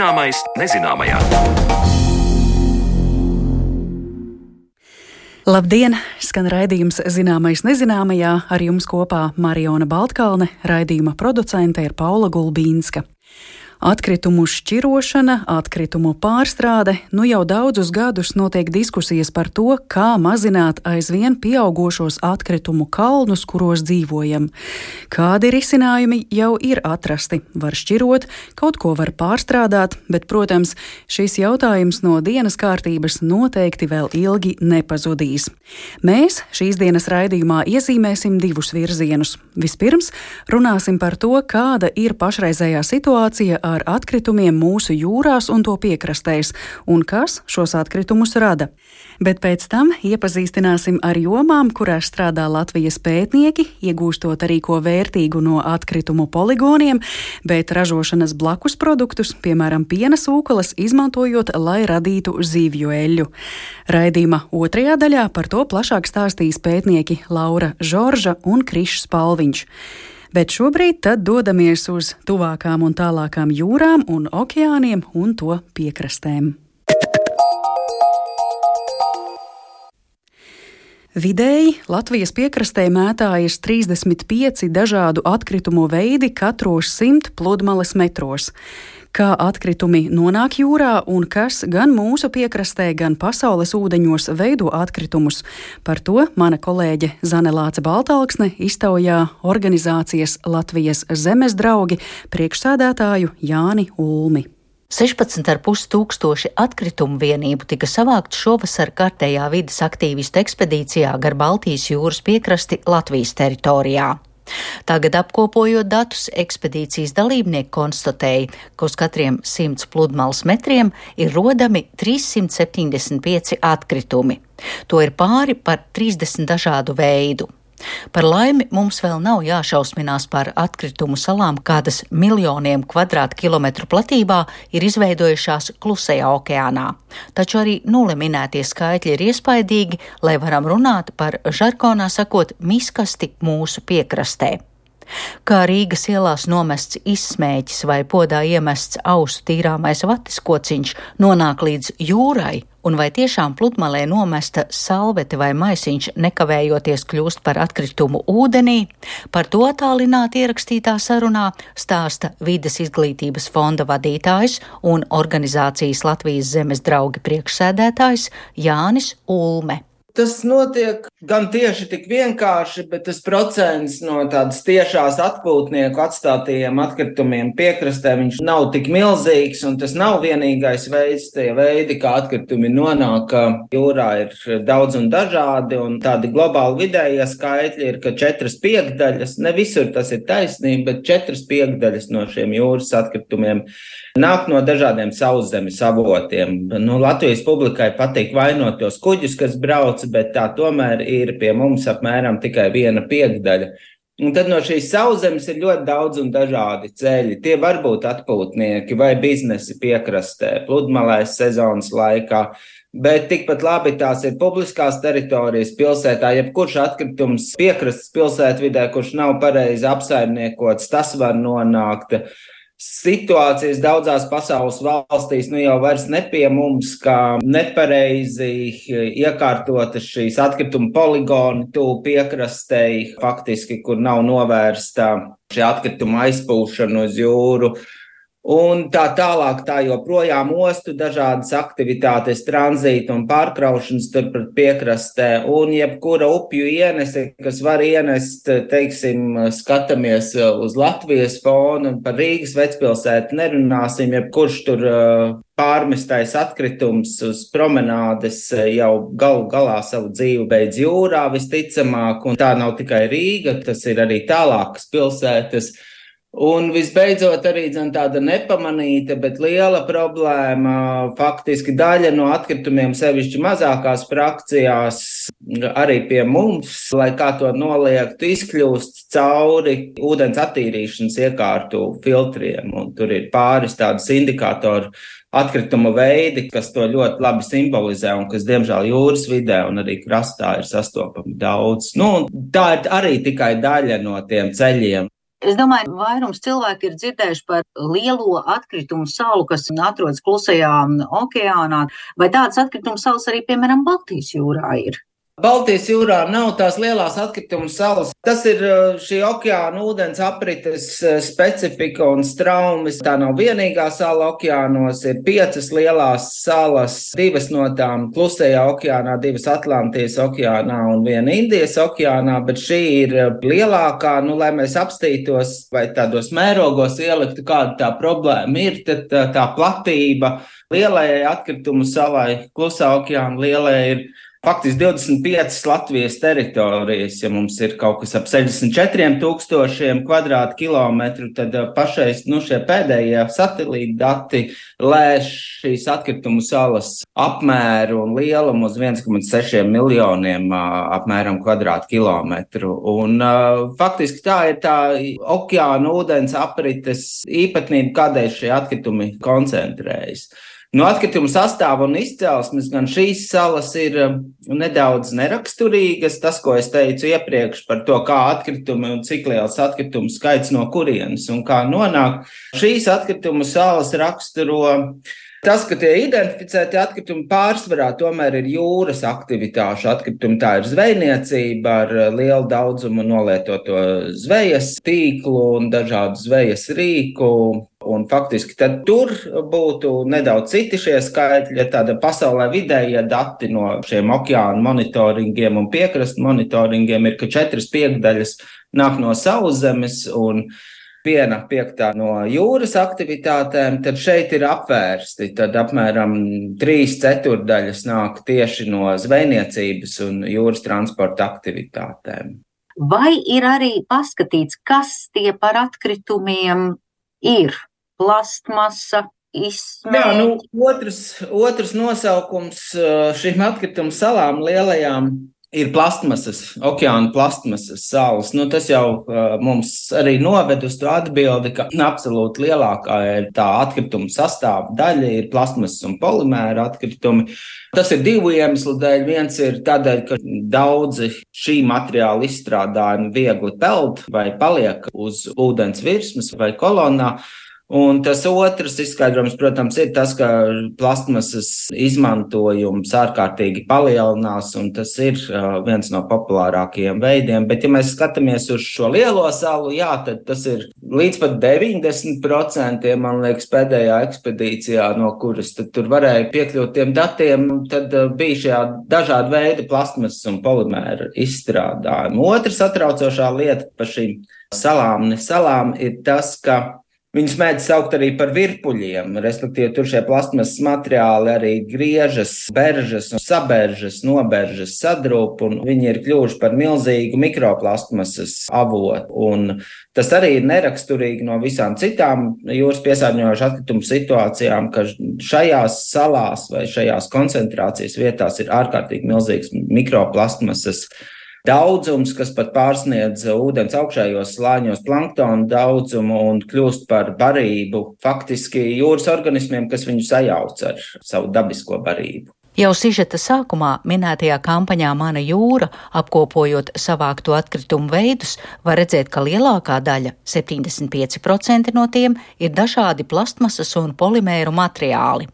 Zināmais nezināmajā. Labdien! Skan raidījums Zināmais nezināmajā. Ar jums kopā Mariona Baltkalne, raidījuma producente ir Paula Gulbīnska. Atkritumu šķirošana, atkritumu pārstrāde, nu jau daudzus gadus notiek diskusijas par to, kā mazināt aizvien pieaugušos atkritumu kalnus, kuros dzīvojam. Kādi risinājumi jau ir atrasti? Var šķirot, kaut ko var pārstrādāt, bet, protams, šis jautājums no dienas kārtības noteikti vēl ilgi nepazudīs. Mēs šīs dienas raidījumā iezīmēsim divus virzienus. Vispirms runāsim par to, kāda ir pašreizējā situācija ar atkritumiem mūsu jūrās un to piekrastēs, un kas šos atkritumus rada. Bet pēc tam iepazīstināsim ar jomām, kurās strādā Latvijas pētnieki, iegūstot arī ko vērtīgu no atkritumu poligoniem, bet ražošanas blakus produktus, piemēram, piena sūklas, izmantojot, lai radītu zivju eļļu. Raidījuma otrajā daļā par to plašāk stāstīs pētnieki Laura Žorža un Krišs Palviņš. Bet šobrīd tad dodamies uz tuvākām un tālākām jūrām un okeāniem un to piekrastēm. Vidēji Latvijas piekrastē mētājas 35 dažādu atkritumu veidi katros 100 pludmales metros kā atkritumi nonāk jūrā un kas gan mūsu piekrastē, gan pasaules ūdeņos veido atkritumus. Par to mana kolēģe Zane Lāce Baltāksne iztaujā organizācijas Latvijas zemes draugi priekšsādātāju Jāni Ulmi. 16,5 tūkstoši atkritumu vienību tika savākt šovasar kārtējā vidas aktīvistu ekspedīcijā gar Baltijas jūras piekrasti Latvijas teritorijā. Tagad apkopojot datus, ekspedīcijas dalībnieki konstatēja, ka uz katriem 100 pludmales metriem ir rodami 375 atkritumi. To ir pāri par 30 dažādu veidu. Par laimi mums vēl nav jāšausminās par atkritumu salām, kādas miljoniem kvadrātkilometru platībā ir izveidojušās klusajā okeānā. Taču arī nulle minētie skaitļi ir iespaidīgi, lai varam runāt par žargonā sakot miskasti mūsu piekrastē. Kā Rīgas ielās nomests izsmēķis vai podā iemests ausu tīrāmais vatis kociņš nonāk līdz jūrai, un vai tiešām pludmalē nomesta salvete vai maisiņš nekavējoties kļūst par atkritumu ūdenī, par to tālināti ierakstītā sarunā stāsta vides izglītības fonda vadītājs un organizācijas Latvijas zemes draugi priekšsēdētājs Jānis Ulme. Tas notiek gan tieši tik vienkārši, bet tas procents no tādas tiešās atpūtnieku atstātajiem atkritumiem piekrastē nav tik milzīgs, tas nav vienīgais veids, tie veidi, kā atkritumi nonāk jūrā, ir daudz un dažādi, un tādi globāli vidējie skaitļi ir, ka četras piekdaļas, ne visur tas ir taisnība, bet četras piekdaļas no šiem jūras atkritumiem nāk no dažādiem sauszemes avotiem. Nu, Latvijas publikai patīk vainot tos kuģus, kas brauc, bet tā tomēr ir pie mums apmēram tikai viena piekdaļa. Un tad no šīs sauszemes ir ļoti daudz un dažādi ceļi. Tie var būt atpūtnieki vai biznesi piekrastē, pludmalēs sezonas laikā. Bet tikpat labi tās ir publiskās teritorijas pilsētā. Jebkurš atkritums piekrastes pilsētvidē, kurš nav pareizi apsaimniekots, tas var nonākt situācijas daudzās pasaules valstīs nu jau vairs ne pie mums, kā nepareizi iekārtotas šīs atkrituma poligoni tuvu piekrastei, faktiski, kur nav novērsta šī atkrituma aizpūšana uz jūru un tā tālāk, tā joprojām ostu dažādas aktivitātes, tranzīta un pārkraušanas turpat piekrastē, un jebkura upju ienese, kas var ienest, teiksim, skatāmies uz Latvijas fonu, par Rīgas vecpilsētu nerunāsim, jebkurš tur pārmestais atkritums uz promenādes jau galu galā savu dzīvi beidz jūrā visticamāk, un tā nav tikai Rīga, tas ir arī tālākas pilsētas. Un visbeidzot, arī tāda nepamanīta, bet liela problēma. Faktiski daļa no atkritumiem, sevišķi mazākās frakcijās, arī pie mums, lai kā to noliegtu, izkļūst cauri ūdens attīrīšanas iekārtu filtriem. Un tur ir pāris tādas indikātoru atkritumu veidi, kas to ļoti labi simbolizē un kas, diemžēl, jūras vidē un arī krastā ir sastopami daudz. Nu, tā ir arī tikai daļa no tiem ceļiem. Es domāju, vairums cilvēku ir dzirdējuši par lielo atkritumu salu, kas atrodas klusajā okeānā, vai tādas atkritumu salas arī, piemēram, Baltijas jūrā ir. Baltijas jūrā nav tās lielās atkrituma salas. Tas ir uh, šī okeāna ūdens aprites uh, specifika un straumes. Tā nav vienīgā sala okeānos. Ir piecas lielās salas, divas no tām klusajā okeānā, divas Atlantijas okeānā un viena Indijas okeānā, bet šī ir uh, lielākā. Nu, lai mēs apstītos vai tādos mērogos ieliktu, kāda tā problēma ir, tad tā platība lielajai atkritumu salai, klusā okeāna lielajai ir Faktiski 25 Latvijas teritorijas, ja mums ir kaut kas ap 64,000 kvadrātkilometru, tad eh, pašais nu, šie pēdējie satelīta dati lēš šīs atkritumu salas apmēru un lielumu uz 1,6 miljoniem apmēram kvadrātkilometru. Un faktiski tā ir tā okeāna ūdens aprites īpatnība, kādēļ šie atkritumi koncentrējas. No atkrituma sastāva un izcelsmes gan šīs salas ir um, nedaudz neraksturīgas. Tas, ko es teicu iepriekš par to, kā atkritumi un cik liels atkritumu skaits no kurienes un kā nonāk, šīs atkritumu salas raksturo Tas, ka tie identificēti atkritumi pārsvarā tomēr ir jūras aktivitāšu atkritumi, tā ir zvejniecība ar eh, lielu daudzumu nolietoto zvejas tīklu un dažādu zvejas rīku. Un faktiski tur būtu nedaudz citi šie skaitļi, ja tāda pasaulē vidējie dati no šiem okeāna monitoringiem un piekrastu monitoringiem ir, ka četras piekdaļas nāk no sauszemes un viena piektā no jūras aktivitātēm, tad šeit ir apvērsti. Tad apmēram trīs ceturdaļas nāk tieši no zvejniecības un jūras transporta aktivitātēm. Vai ir arī paskatīts, kas tie par atkritumiem ir? Plastmasa, Izsmēķi. Jā, nu, otrs, otrs nosaukums uh, šīm atkritumu salām lielajām ir plastmasas, okeāna plastmasas salas. Nu, tas jau uh, mums arī noved uz to atbildi, ka absolūti lielākā ir tā atkrituma sastāvdaļa ir plastmasas un polimēra atkritumi. Tas ir divu iemeslu dēļ. Viens ir tādēļ, ka daudzi šī materiāla izstrādājumi viegli peld vai paliek uz ūdens virsmas vai kolonā. Un tas otrs izskaidrojums, protams, ir tas, ka plastmasas izmantojums ārkārtīgi palielinās, un tas ir viens no populārākajiem veidiem. Bet, ja mēs skatāmies uz šo lielo salu, jā, tad tas ir līdz pat 90%, man liekas, pēdējā ekspedīcijā, no kuras tur varēja piekļūt tiem datiem, tad bija šajā dažāda veida plastmasas un polimēra izstrādājumi. Otra satraucošā lieta par šīm salām, ne salām, ir tas, ka Viņus mēdz saukt arī par virpuļiem, respektīvi, tur šie plasmasas materiāli arī griežas, beržas, sabēržas, noberžas, sadrūp, un viņi ir kļuvuši par milzīgu mikroplasmasas avotu. Un tas arī ir neraksturīgi no visām citām jūras piesārņojošu atkritumu situācijām, ka šajās salās vai šajās koncentrācijas vietās ir ārkārtīgi milzīgs mikroplasmasas daudzums, kas pat pārsniedz ūdens augšējos slāņos planktonu daudzumu un kļūst par barību faktiski jūras organismiem, kas viņu sajauc ar savu dabisko barību. Jau sižeta sākumā minētajā kampaņā Mana jūra, apkopojot savākto atkritumu veidus, var redzēt, ka lielākā daļa, 75% no tiem, ir dažādi plastmasas un polimēru materiāli.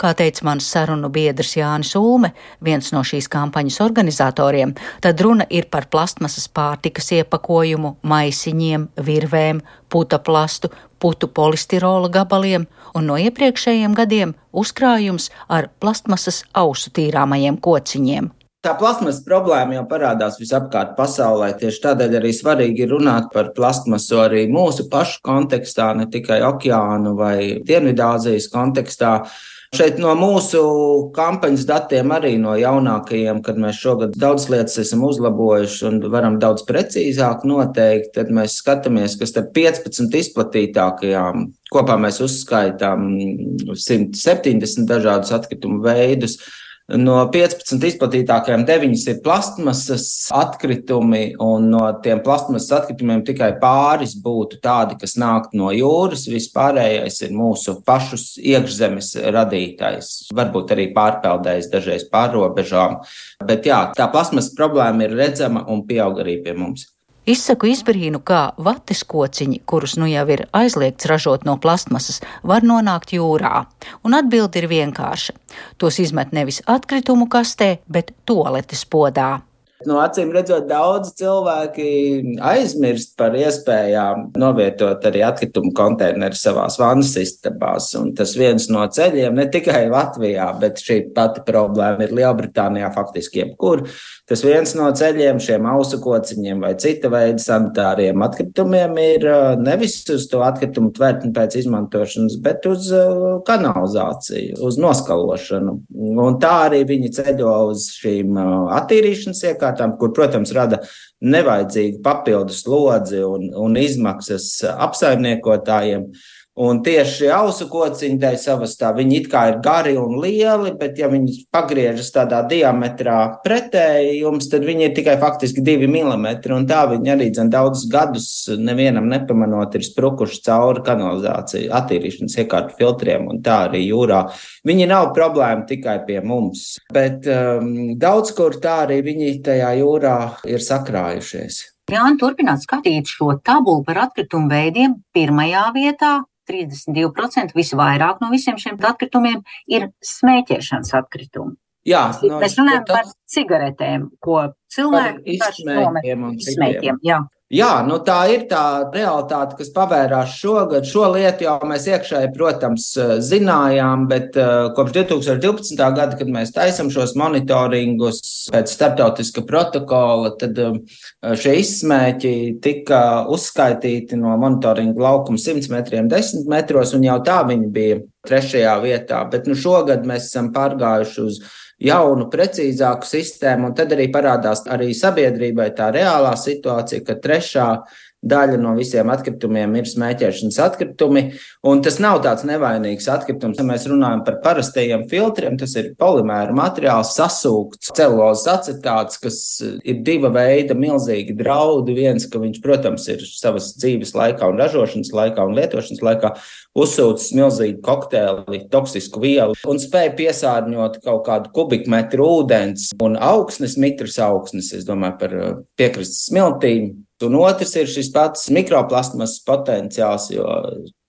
Kā teica mans sarunu biedrs Jānis Ulme, viens no šīs kampaņas organizatoriem, tad runa ir par plastmasas pārtikas iepakojumu, maisiņiem, virvēm, puta plastu, putu polistirola gabaliem un no iepriekšējiem gadiem uzkrājums ar plastmasas ausu tīrāmajiem kociņiem. Tā plasmas problēma jau parādās visapkārt pasaulē. Tieši tādēļ arī svarīgi ir runāt par plasmasu arī mūsu pašu kontekstā, ne tikai okeānu vai Dienvidāzijas kontekstā. Šeit no mūsu kampaņas datiem, arī no jaunākajiem, kad mēs šogad daudz lietas esam uzlabojuši un varam daudz precīzāk noteikt, tad mēs skatāmies, ka starp 15 izplatītākajām kopā mēs uzskaitām 170 dažādus atkritumu veidus. No 15 izplatītākajiem 9 ir plastmasas atkritumi, un no tiem plastmasas atkritumiem tikai pāris būtu tādi, kas nāk no jūras. Vispārējais ir mūsu pašu iekšzemes radītais, varbūt arī pārpeldējis dažreiz pārrobežām. Bet jā, tā plasmasas problēma ir redzama un pieaug arī pie mums. Izsaku izbrīnu, kā vates kociņi, kurus nu jau ir aizliegts ražot no plastmasas, var nonākt jūrā. Un atbildi ir vienkārša. Tos izmet nevis atkritumu kastē, bet toaletes podā. No acīm redzot, daudz cilvēki aizmirst par iespējām novietot arī atkritumu konteinerus savās vannas istabās. Un tas viens no ceļiem ne tikai Latvijā, bet šī pati problēma ir Lielbritānijā faktiski jebkur. Tas viens no ceļiem šiem ausu kociņiem vai cita veida sanitāriem atkritumiem ir nevis uz to atkritumu tvertni pēc izmantošanas, bet uz kanalizāciju, uz noskalošanu. Un tā arī viņi ceļo uz šīm attīrīšanas iekārtām, kur, protams, rada nevajadzīgu papildus slodzi un, un izmaksas apsaimniekotājiem. Un tieši ausu kociņi tai savas tā, viņi it kā ir gari un lieli, bet ja viņi pagriežas tādā diametrā pretēji jums, tad viņi ir tikai faktiski divi milimetri. Un tā viņi arī dzen daudzus gadus nevienam nepamanot ir sprukuši cauri kanalizāciju, attīrīšanas iekārtu filtriem un tā arī jūrā. Viņi nav problēma tikai pie mums, bet um, daudz kur tā arī viņi tajā jūrā ir sakrājušies. Jānis turpināt skatīt šo tabulu par atkritumu veidiem. Pirmajā vietā 32% visvairāk no visiem šiem atkritumiem ir smēķēšanas atkritumi. Jā, no, mēs runājam par cigaretēm, ko cilvēki izsmēķiem. Jā. Nu tā ir tā realitāte, kas pavērās šogad. Šo lietu jau mēs iekšēji, protams, zinājām, bet kopš 2012. gada, kad mēs taisam šos monitoringus pēc starptautiska protokola, tad šie izsmēķi tika uzskaitīti no monitoringa laukuma 100 metriem 10 metros, un jau tā viņi bija trešajā vietā. Bet nu, šogad mēs esam pārgājuši uz jaunu, precīzāku sistēmu, un tad arī parādās arī sabiedrībai tā reālā situācija, ka trešā daļa no visiem atkritumiem ir smēķēšanas atkritumi. Un tas nav tāds nevainīgs atkritums. Ja mēs runājam par parastajiem filtriem, tas ir polimēra materiāls, sasūkts celulozes acetāts, kas ir diva veida milzīgi draudi. Viens, ka viņš, protams, ir savas dzīves laikā un ražošanas laikā un lietošanas laikā uzsūcis milzīgu kokteili, toksisku vielu un spēja piesārņot kaut kādu kubikmetru ūdens un augsnes, mitras augsnes, es domāju par piekrastes smiltīm Un otrs ir šis pats mikroplasmas potenciāls, jo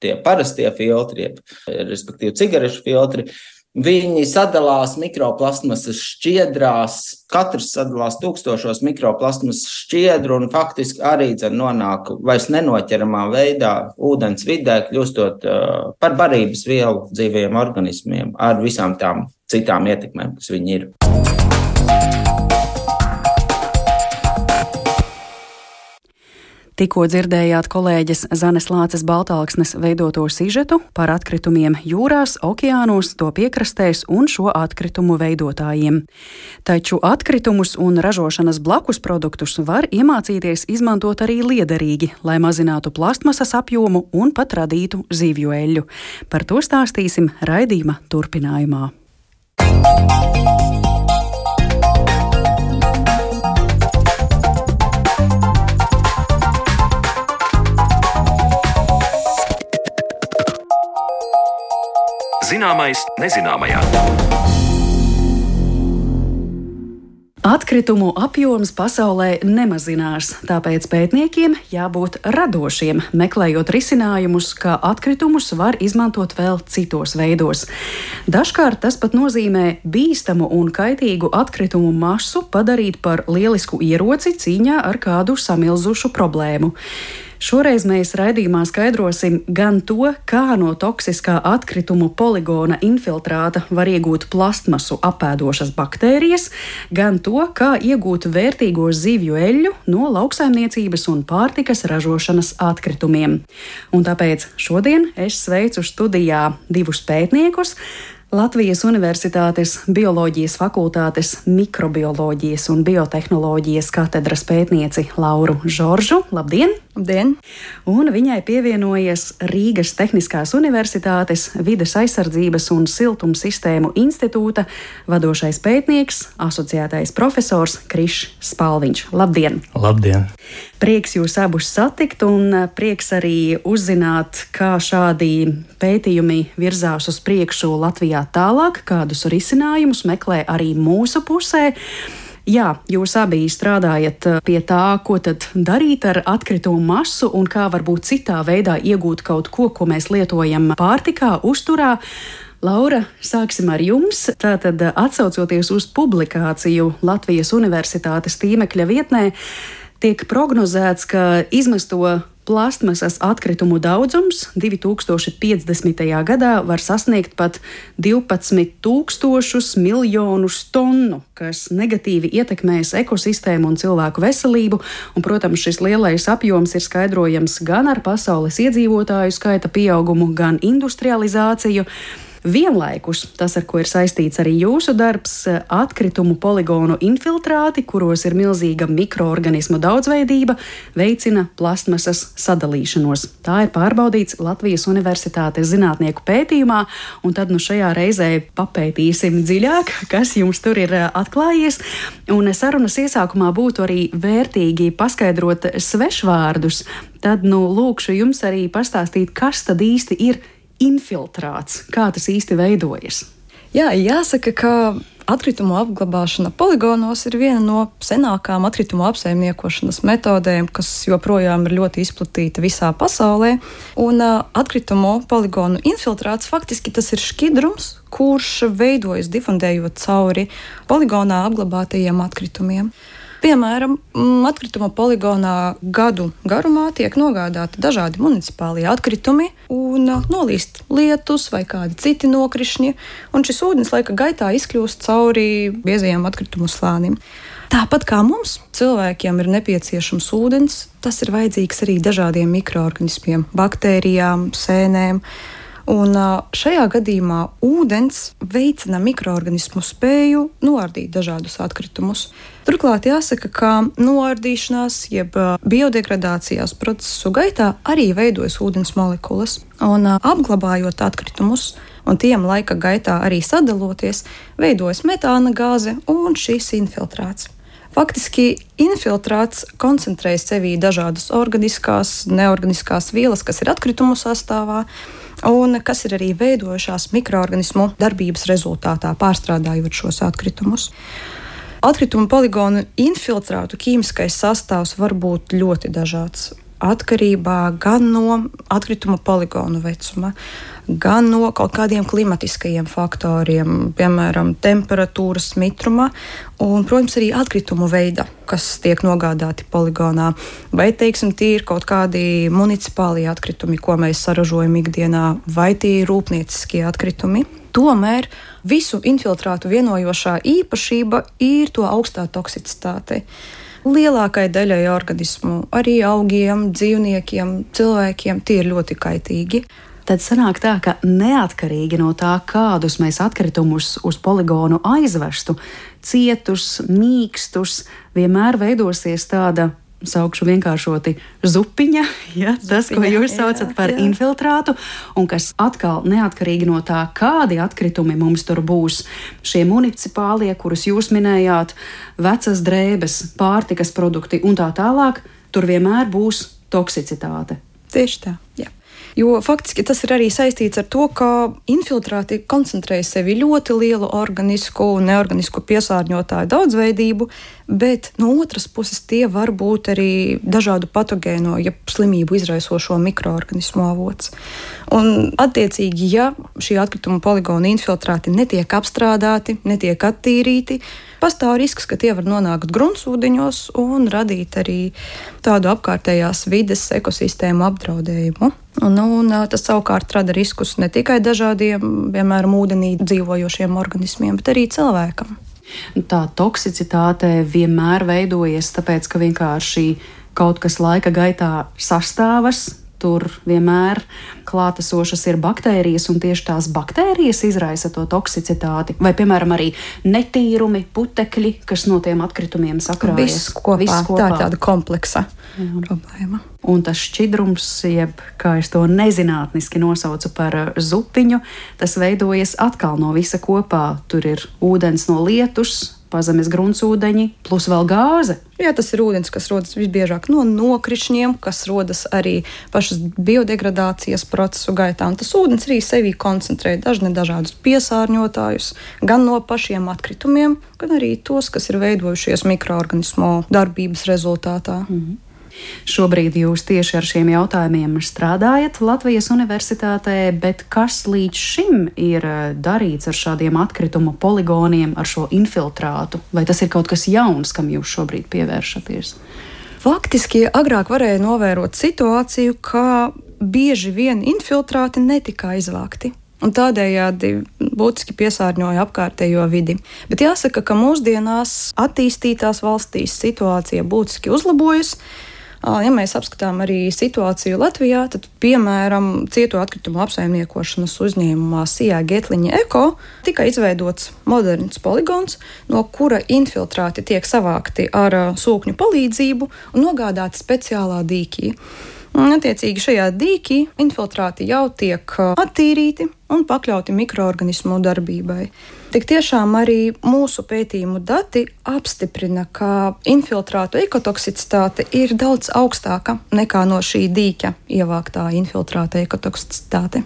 tie parastie filtri, respektīvi cigarešu filtri, viņi sadalās mikroplasmasas šķiedrās. Katrs sadalās tūkstošos mikroplasmas šķiedru un faktiski arī nonāk vairs nenoķeramā veidā ūdens vidē, kļūstot uh, par barības vielu dzīviem organismiem ar visām tām citām ietekmēm, kas viņi ir. Tikko dzirdējāt kolēģis Zanes Lāces Baltāksnes veidoto sižetu par atkritumiem jūrās, okeānos, to piekrastēs un šo atkritumu veidotājiem. Taču atkritumus un ražošanas blakus produktus var iemācīties izmantot arī liederīgi, lai mazinātu plastmasas apjomu un pat radītu zivju eļļu. Par to stāstīsim raidījuma turpinājumā. Zināmais nezināmajā. Atkritumu apjoms pasaulē nemazinās, tāpēc pētniekiem jābūt radošiem, meklējot risinājumus, kā atkritumus var izmantot vēl citos veidos. Dažkārt tas pat nozīmē bīstamu un kaitīgu atkritumu masu padarīt par lielisku ieroci cīņā ar kādu samilzušu problēmu. Šoreiz mēs raidījumā skaidrosim gan to, kā no toksiskā atkritumu poligona infiltrāta var iegūt plastmasu apēdošas baktērijas, gan to, kā iegūt vērtīgo zivju eļļu no lauksaimniecības un pārtikas ražošanas atkritumiem. Un tāpēc šodien es sveicu studijā divus pētniekus. Latvijas Universitātes Bioloģijas fakultātes mikrobioloģijas un biotehnoloģijas katedras pētnieci Lauru Žoržu. Labdien! Labdien! Un viņai pievienojies Rīgas Tehniskās Universitātes vides aizsardzības un siltums sistēmu institūta vadošais pētnieks, asociētais profesors Krišs Spalviņš. Labdien! Labdien! Prieks jūs abus satikt un prieks arī uzzināt, kā šādi pētījumi virzās uz priekšu Latvijā tālāk, kādus risinājumus meklē arī mūsu pusē. Jā, jūs abi strādājat uh, pie tā, ko tad darīt ar atkritumu masu un kā varbūt citā veidā iegūt kaut ko, ko mēs lietojam pārtikā, uzturā. Laura, sāksim ar jums. Tātad, uh, atsaucoties uz publikāciju Latvijas Universitātes tīmekļa vietnē, tiek prognozēts, ka izmesto Plastmasas atkritumu daudzums 2050. gadā var sasniegt pat 12,000 miljonus tonu, kas negatīvi ietekmēs ekosistēmu un cilvēku veselību. Un, protams, šis lielais apjoms ir skaidrojams gan ar pasaules iedzīvotāju skaita pieaugumu, gan industrializāciju. Vienlaikus tas, ar ko ir saistīts arī jūsu darbs, atkritumu poligonu infiltrāti, kuros ir milzīga mikroorganismu daudzveidība, veicina plastmasas sadalīšanos. Tā ir pārbaudīts Latvijas Universitātes zinātnieku pētījumā, un tad nu šajā reizē papētīsim dziļāk, kas jums tur ir atklājies. Un sarunas iesākumā būtu arī vērtīgi paskaidrot svešvārdus. Tad nu lūkšu jums arī pastāstīt, kas tad īsti ir infiltrāts? Kā tas īsti veidojas? Jā, jāsaka, ka atkritumu apglabāšana poligonos ir viena no senākām atkritumu apsaimniekošanas metodēm, kas joprojām ir ļoti izplatīta visā pasaulē. Un atkritumu poligonu infiltrāts faktiski tas ir šķidrums, kurš veidojas difundējot cauri poligonā apglabātajiem atkritumiem. Piemēram, mm, atkrituma poligonā gadu garumā tiek nogādāti dažādi municipālie atkritumi un nolīst lietus vai kādi citi nokrišņi, un šis ūdens laika gaitā izkļūst cauri biezajiem atkritumu slānim. Tāpat kā mums, cilvēkiem ir nepieciešams ūdens, tas ir vajadzīgs arī dažādiem mikroorganismiem, baktērijām, sēnēm. Un šajā gadījumā ūdens veicina mikroorganismu spēju noardīt dažādus atkritumus. Turklāt jāsaka, ka noardīšanās, jeb biodegradācijas procesu gaitā arī veidojas ūdens molekulas. Un apglabājot atkritumus, un tiem laika gaitā arī sadaloties, veidojas metāna gāze un šīs infiltrāts. Faktiski infiltrāts koncentrējas sevī dažādas organiskās, neorganiskās vielas, kas ir atkritumu sastāvā, un kas ir arī veidojušās mikroorganismu darbības rezultātā, pārstrādājot šos atkritumus. Atkritumu poligonu infiltrātu ķīmiskais sastāvs var būt ļoti dažāds atkarībā gan no atkrituma poligonu vecuma, gan no kaut kādiem klimatiskajiem faktoriem, piemēram, temperatūras, mitruma, un, protams, arī atkritumu veida, kas tiek nogādāti poligonā. Vai, teiksim, tie ir kaut kādi municipālie atkritumi, ko mēs saražojam ikdienā, vai tie ir rūpnieciskie atkritumi. Tomēr visu infiltrātu vienojošā īpašība ir to augstā toksicitāte lielākai daļai organismu, arī augiem, dzīvniekiem, cilvēkiem, tie ir ļoti kaitīgi. Tad sanāk tā, ka neatkarīgi no tā, kādus mēs atkritumus uz poligonu aizvestu, cietus, mīkstus, vienmēr veidosies tāda saukšu vienkāršoti zupiņa, ja, tas, zupiņa, ko jūs saucat jā, par jā. infiltrātu, un kas atkal neatkarīgi no tā, kādi atkritumi mums tur būs, šie municipālie, kurus jūs minējāt, vecas drēbes, pārtikas produkti un tā tālāk, tur vienmēr būs toksicitāte. Tieši tā. Jo faktiski tas ir arī saistīts ar to, ka infiltrāti koncentrē sevi ļoti lielu organisku un neorganisku piesārņotāju daudzveidību, bet no otras puses tie var būt arī dažādu patogēno, ja slimību izraisošo mikroorganismu avots. Un, attiecīgi, ja šī atkrituma poligona infiltrāti netiek apstrādāti, netiek attīrīti, pastāv risks, ka tie var nonākt gruntsūdeņos un radīt arī tādu apkārtējās vides ekosistēmu apdraudējumu. Un, un, tas savukārt rada riskus ne tikai dažādiem, piemēram, ūdenī dzīvojošiem organismiem, bet arī cilvēkam. Tā toksicitāte vienmēr veidojas tāpēc, ka vienkārši kaut kas laika gaitā sastāvas, tur vienmēr klātesošas ir baktērijas, un tieši tās baktērijas izraisa to toksicitāti. Vai, piemēram, arī netīrumi, putekļi, kas no tiem atkritumiem sakrājas. Viss kopā. Viss kopā. Tā ir tāda kompleksa Jā. problēma. Un tas šķidrums, jeb kā es to nezinātniski nosaucu par uh, zupiņu, tas veidojas atkal no visa kopā. Tur ir ūdens no lietus, pazemes gruntsūdeņi, plus vēl gāze. Jā, tas ir ūdens, kas rodas visbiežāk no nokrišņiem, kas rodas arī pašas biodegradācijas procesu gaitā. Un tas ūdens arī sevī koncentrē dažne dažādus piesārņotājus, gan no pašiem atkritumiem, gan arī tos, kas ir veidojušies mikroorganismu darbības rezultātā. -hmm. Šobrīd jūs tieši ar šiem jautājumiem strādājat Latvijas Universitātē, bet kas līdz šim ir eh, darīts ar šādiem atkritumu poligoniem, ar šo infiltrātu? Vai tas ir kaut kas jauns, kam jūs šobrīd pievēršaties? Faktiski agrāk varēja novērot situāciju, ka bieži vien infiltrāti netika aizvākti un tādējādi būtiski piesārņoja apkārtējo vidi. Bet jāsaka, ka mūsdienās attīstītās valstīs situācija būtiski uzlabojas. Ja mēs apskatām arī situāciju Latvijā, tad, piemēram, cietu atkritumu apsaimniekošanas uzņēmumā Sijā Getliņa Eko tika izveidots moderns poligons, no kura infiltrāti tiek savākti ar sūkņu palīdzību un nogādāti speciālā dīķī. Un, attiecīgi, šajā dīķī infiltrāti jau tiek attīrīti un pakļauti mikroorganismu darbībai. Tik tiešām arī mūsu pētījumu dati apstiprina, ka infiltrātu ekotoksicitāte ir daudz augstāka nekā no šī dīķa ievāktā infiltrāta ekotoksicitāte.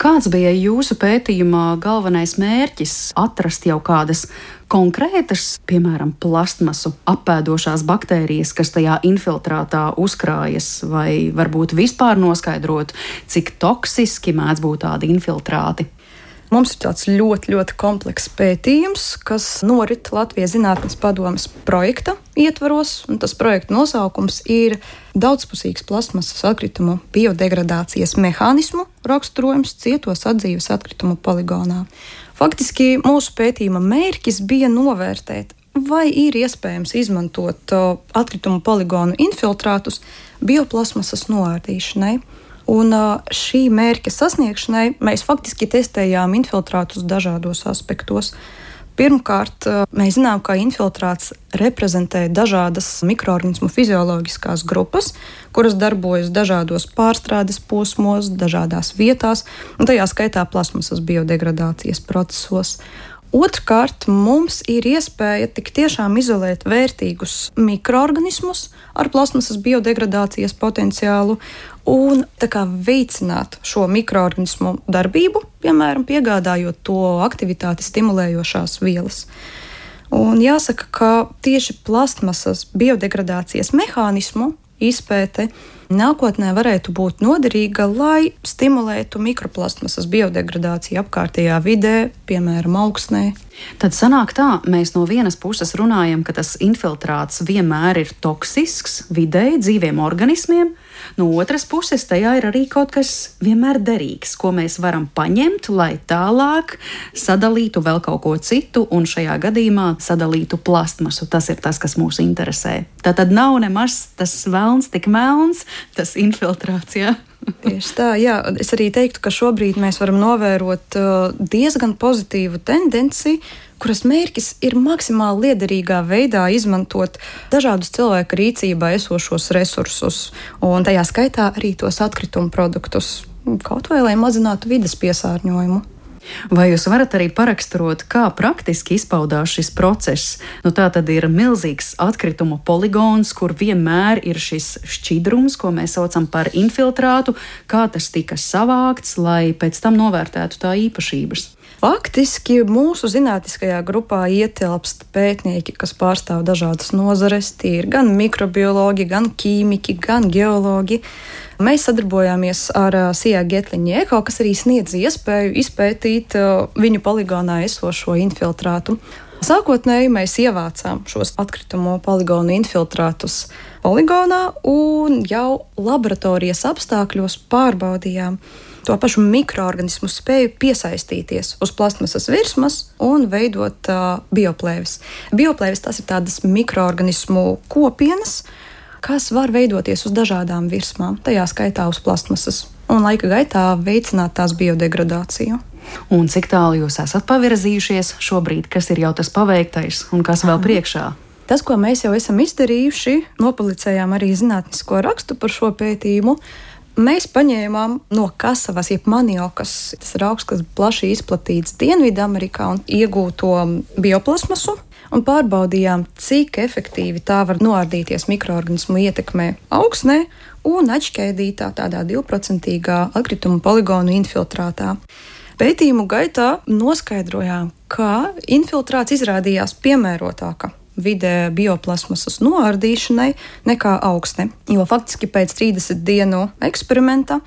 Kāds bija jūsu pētījuma galvenais mērķis? Atrast jau kādas konkrētas, piemēram, plastmasu apēdošās baktērijas, kas tajā infiltrātā uzkrājas, vai varbūt vispār noskaidrot, cik toksiski mēdz būt tādi infiltrāti. Mums ir tāds ļoti, ļoti komplekss pētījums, kas norit Latvijas Zinātnes padomes projekta ietvaros. Tas projekta nosaukums ir Daudzpusīgs plasmasas atkritumu biodegradācijas mehānismu raksturojums cietos atdzīves atkritumu poligonā. Faktiski mūsu pētījuma mērķis bija novērtēt, vai ir iespējams izmantot atkritumu poligonu infiltrātus bioplasmasas noārdīšanai. Un šī mērķa sasniegšanai mēs faktiski testējām infiltrātus dažādos aspektos. Pirmkārt, mēs zinām, ka infiltrāts reprezentē dažādas mikroorganismu fizioloģiskās grupas, kuras darbojas dažādos pārstrādes posmos, dažādās vietās, un tajā skaitā plasmasas biodegradācijas procesos. Otrkārt, mums ir iespēja tik tiešām izolēt vērtīgus mikroorganismus ar plasmasas biodegradācijas potenciālu un kā, veicināt šo mikroorganismu darbību, piemēram, piegādājot to aktivitāti stimulējošās vielas. Un jāsaka, ka tieši plasmasas biodegradācijas mehānismu izpēte nākotnē varētu būt noderīga, lai stimulētu mikroplastmasas biodegradāciju apkārtējā vidē, piemēram, augsnē. Tad sanāk tā, mēs no vienas puses runājam, ka tas infiltrāts vienmēr ir toksisks videi, dzīviem organismiem, No otras puses, tajā ir arī kaut kas vienmēr derīgs, ko mēs varam paņemt, lai tālāk sadalītu vēl kaut ko citu, un šajā gadījumā sadalītu plastmasu. Tas ir tas, kas mūs interesē. Tā tad nav nemaz tas vēlns tik melns, tas infiltrācijā. Tieši tā, jā. Es arī teiktu, ka šobrīd mēs varam novērot uh, diezgan pozitīvu tendenci, kuras mērķis ir maksimāli liederīgā veidā izmantot dažādus cilvēku rīcībā esošos resursus, un tajā skaitā arī tos atkritumu produktus, kaut vai lai mazinātu vidas piesārņojumu. Vai jūs varat arī paraksturot, kā praktiski izpaudās šis process? Nu, tā tad ir milzīgs atkritumu poligons, kur vienmēr ir šis šķidrums, ko mēs saucam par infiltrātu, kā tas tika savākts, lai pēc tam novērtētu tā īpašības. Faktiski mūsu zinātniskajā grupā ietilpst pētnieki, kas pārstāv dažādas nozares. Tie ir gan mikrobiologi, gan ķīmiķi, gan geologi. Mēs sadarbojāmies ar Sijā Getliņu Eko, kas arī sniedz iespēju izpētīt viņu poligonā esošo infiltrātu. Sākotnēji mēs ievācām šos atkritumu poligonu infiltrātus poligonā un jau laboratorijas apstākļos pārbaudījām to pašu mikroorganismu spēju piesaistīties uz plasmasas virsmas un veidot uh, bioplēves. Bioplēves tas ir tādas mikroorganismu kopienas, kas var veidoties uz dažādām virsmām, tajā skaitā uz plasmasas, un laika gaitā veicināt tās biodegradāciju. Un cik tālu jūs esat pavirzījušies šobrīd, kas ir jau tas paveiktais un kas vēl priekšā? Tas, ko mēs jau esam izdarījuši, nopublicējām arī zinātnisko rakstu par šo pētījumu, Mēs paņēmām no kasavas, jeb maniokas, tas ir augs, kas plaši izplatīts Dienvidamerikā, un iegūto bioplasmasu. Un pārbaudījām, cik efektīvi tā var noardīties mikroorganismu ietekmē augsnē un atšķēdītā tādā divprocentīgā atkrituma poligonu infiltrātā. Pētījumu gaitā noskaidrojām, ka infiltrāts izrādījās piemērotāka vidē bioplasmasas noārdīšanai nekā augsne. Jo faktiski pēc 30 dienu eksperimenta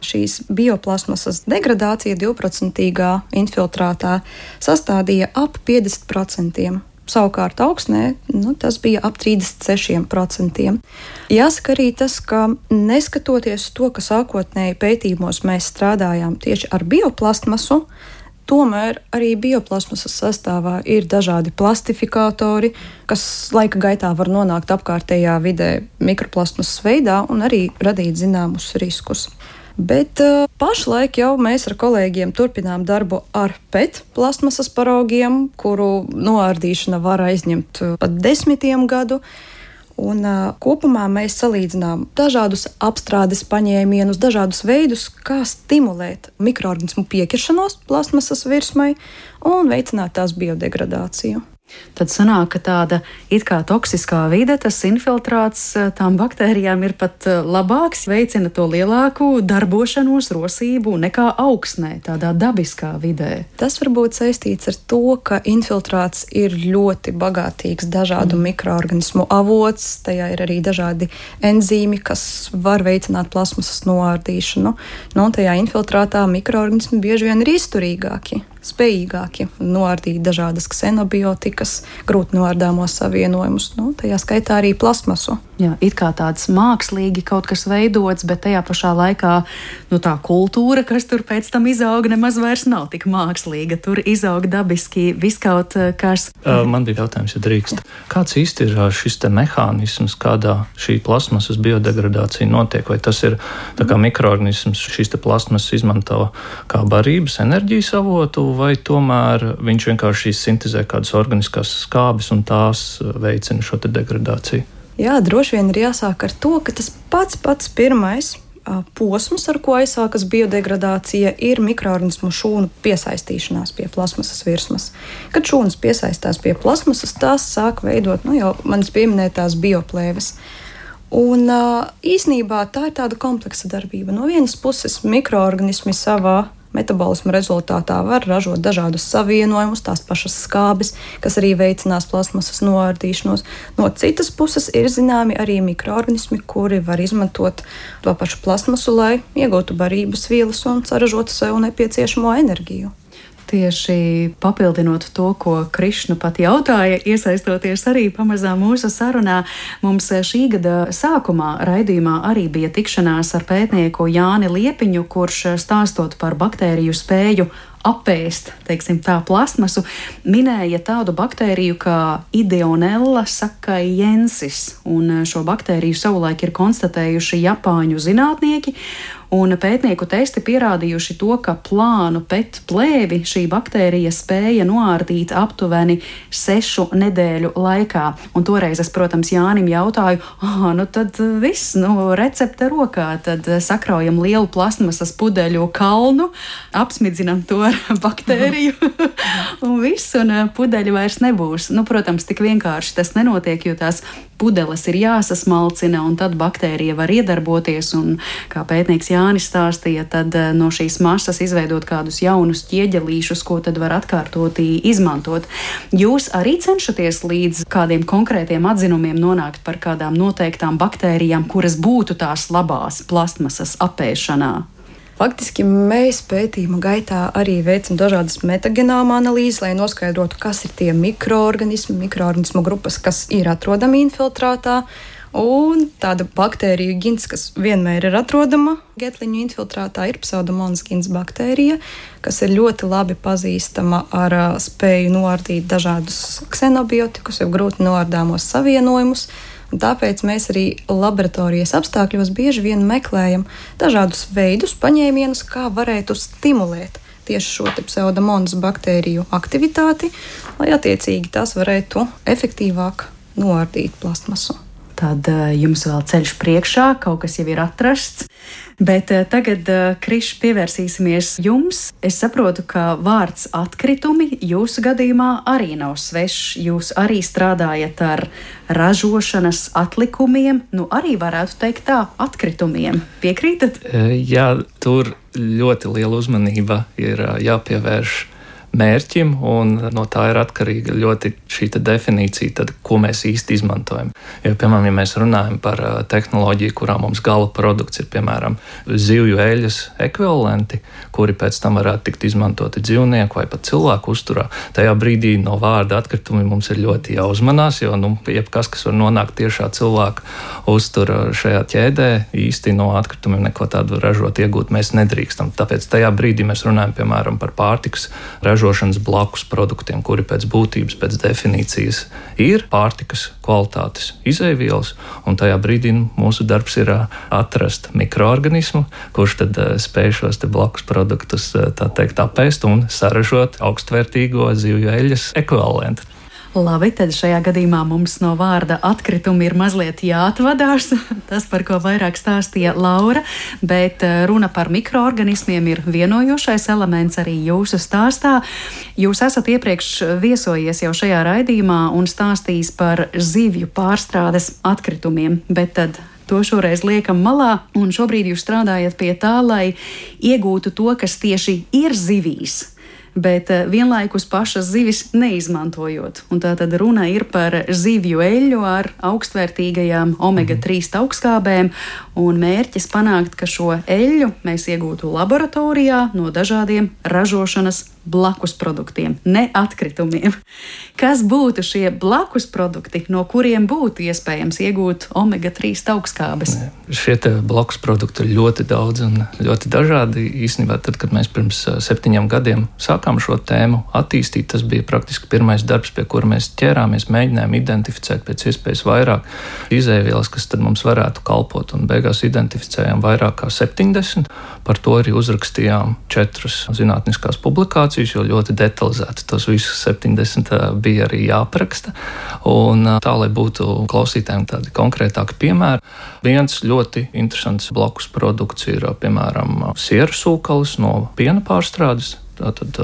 šīs bioplasmasas degradācija 2% infiltrātā sastādīja ap 50%. Savukārt augsnē nu, tas bija ap 36%. Jāsaka arī tas, ka neskatoties to, ka sākotnēji pētījumos mēs strādājām tieši ar bioplasmasu, Tomēr arī bioplasmasas sastāvā ir dažādi plastifikatori, kas laika gaitā var nonākt apkārtējā vidē mikroplasmasas veidā un arī radīt zināmus riskus. Bet uh, pašlaik jau mēs ar kolēģiem turpinām darbu ar PET plasmasas paraugiem, kuru noārdīšana var aizņemt uh, pat desmitiem gadu. Un, uh, kopumā mēs salīdzinām dažādus apstrādes paņēmienus, dažādus veidus, kā stimulēt mikroorganismu piekrišanos plasmasas virsmai un veicināt tās biodegradāciju. Tad sanāk, ka tāda it kā toksiskā vide, tas infiltrāts eh, tām baktērijām ir pat eh, labāks, veicina to lielāku darbošanos, rosību nekā augsnē, tādā dabiskā vidē. Tas var būt saistīts ar to, ka infiltrāts ir ļoti bagātīgs dažādu mm. mikroorganismu avots, tajā ir arī dažādi enzīmi, kas var veicināt plasmasas noārdīšanu. Nu, tajā infiltrātā mikroorganismi bieži vien ir izturīgāki spējīgāki noardīt dažādas ksenobiotikas, grūti noardāmos savienojumus, nu, tajā skaitā arī plasmasu. Jā, it kā tāds mākslīgi kaut kas veidots, bet tajā pašā laikā nu, tā kultūra, kas tur pēc tam izaug, nemaz vairs nav tik mākslīga. Tur izaug dabiski viskaut eh, kas. Man bija jautājums, ja drīkst. Kāds īsti ir šis mehānisms, kādā šī plasmasas biodegradācija notiek? Vai tas ir mikroorganisms, šīs plasmasas izmanto kā barības enerģijas avotu, vai tomēr viņš vienkārši sintēzē kādas organiskās skābes un tās veicina šo degradāciju? Jā, droši vien ir jāsāk ar to, ka tas pats pats pirmais posms, ar ko aizsākas biodegradācija, ir mikroorganismu šūnu piesaistīšanās pie plasmasas virsmas. Kad šūnas piesaistās pie plasmasas, tās sāk veidot nu, jau manas pieminētās bioplēves. Un īsnībā tā ir tāda kompleksa darbība. No vienas puses, mikroorganismi savā Metabolisma rezultātā var ražot dažādus savienojumus, tās pašas skābes, kas arī veicinās plasmasas noārdīšanos. No citas puses ir zināmi arī mikroorganismi, kuri var izmantot to pašu plasmasu, lai iegūtu barības vielas un saražotu sev nepieciešamo enerģiju. Tieši papildinot to, ko Krišna pat jautāja, iesaistoties arī pamazām mūsu sarunā, mums šī gada sākumā raidījumā arī bija tikšanās ar pētnieku Jāni Liepiņu, kurš stāstot par baktēriju spēju apēst teiksim, tā plasmasu, minēja tādu baktēriju kā Ideonella sakaiensis. Šo baktēriju savulaik ir konstatējuši Japāņu zinātnieki. Un pētnieku testi pierādījuši to, ka plānu pēc plēvi šī baktērija spēja noārdīt aptuveni sešu nedēļu laikā. Un toreiz es, protams, Jānim jautāju, ah, nu tad viss, nu, recepte rokā, tad sakraujam lielu plasmasas pudeļu kalnu, apsmidzinam to ar baktēriju, un viss, un eh, pudeļi vairs nebūs. Nu, protams, tik vienkārši tas nenotiek, jo tās pudeles ir jāsasmalcina, un tad baktērija var iedarboties. Un, kā pētnieks Jānis stāstīja, tad eh, no šīs masas izveidot kādus jaunus ķieģelīšus, ko tad var atkārtoti izmantot. Jūs arī cenšaties līdz kādiem konkrētiem atzinumiem nonākt par kādām noteiktām baktērijām, kuras būtu tās labās plastmasas apēšanā. Faktiski mēs pētījuma gaitā arī veicam dažādas metagenāma analīzes, lai noskaidrotu, kas ir tie mikroorganismi, mikroorganismu grupas, kas ir atrodami infiltrātā. Un tāda baktērija gins, kas vienmēr ir atrodama getliņu infiltrātā, ir pseudomonas gins baktērija, kas ir ļoti labi pazīstama ar spēju noardīt dažādus ksenobiotikus, jau grūti noardāmos savienojumus. Tāpēc mēs arī laboratorijas apstākļos bieži vien meklējam dažādus veidus, paņēmienus, kā varētu stimulēt tieši šo pseudomonas baktēriju aktivitāti, lai attiecīgi tās varētu efektīvāk noardīt plastmasu tad uh, jums vēl ceļš priekšā, kaut kas jau ir atrasts. Bet uh, tagad, uh, Krišs, pievērsīsimies jums. Es saprotu, ka vārds atkritumi jūsu gadījumā arī nav svešs. Jūs arī strādājat ar ražošanas atlikumiem, nu arī varētu teikt tā, atkritumiem. Piekrītat? Jā, tur ļoti liela uzmanība ir jāpievērš mērķim, un no tā ir atkarīga ļoti šī definīcija, tad, ko mēs īsti izmantojam. Jo, piemēram, ja mēs runājam par tehnoloģiju, kurā mums gala produkts ir piemēram zivju eļļas ekvivalenti, kuri pēc tam varētu tikt izmantoti dzīvnieku vai pat cilvēku uzturā, tajā brīdī no vārda atkritumi mums ir ļoti jāuzmanās, jo nu, jebkas, kas var nonākt tiešā cilvēka uzturā šajā ķēdē, īsti no atkritumiem neko tādu ražot, iegūt mēs nedrīkstam. Tāpēc tajā brīdī mēs runājam piemēram par pārtikas ražošanu ražošanas blakus produktiem, kuri pēc būtības, pēc definīcijas ir pārtikas kvalitātes izēvielas. Tajā brīdī nu, mūsu darbs ir atrast mikroorganismu, kurš tad spēj šos blakus produktus teikt, apēst un saražot augstvērtīgo zivju eļļas ekvivalentu. Labi, tad šajā gadījumā mums no vārda atkritumi ir mazliet jāatvadās. Tas, par ko vairāk stāstīja Laura, bet eh, runa par mikroorganismiem ir vienojošais elements arī jūsu stāstā. Jūs esat iepriekš viesojies jau šajā raidījumā un stāstījis par zivju pārstrādes atkritumiem, bet tad to šoreiz liekam malā, un šobrīd jūs strādājat pie tā, lai iegūtu to, kas tieši ir zivīs bet eh, vienlaikus pašas zivis neizmantojot. Un tā tad runa ir par zivju eļļu ar augstvērtīgajām omega-3 augstskābēm, un mērķis panākt, ka šo eļļu mēs iegūtu laboratorijā no dažādiem ražošanas blakus produktiem, ne atkritumiem. Kas būtu šie blakus produkti, no kuriem būtu iespējams iegūt omega-3 augstskābes? Šie blakus produkti ir ļoti daudz un ļoti dažādi. Īsnībā, tad, kad mēs pirms septiņiem gadiem sākām šo tēmu attīstīt, tas bija praktiski pirmais darbs, pie kura mēs ķērāmies, mēģinājām identificēt pēc iespējas vairāk izēvielas, kas mums varētu kalpot. Un beigās identificējām vairāk kā 70. Par to arī uzrakstījām četras zinātniskās publikācijas informācijas, jo ļoti detalizēti tos visus 70 bija arī jāapraksta. Un tā, lai būtu klausītājiem tādi konkrētāki piemēri, viens ļoti interesants blakus produkts ir piemēram sieru sūklis no piena pārstrādes. Tātad,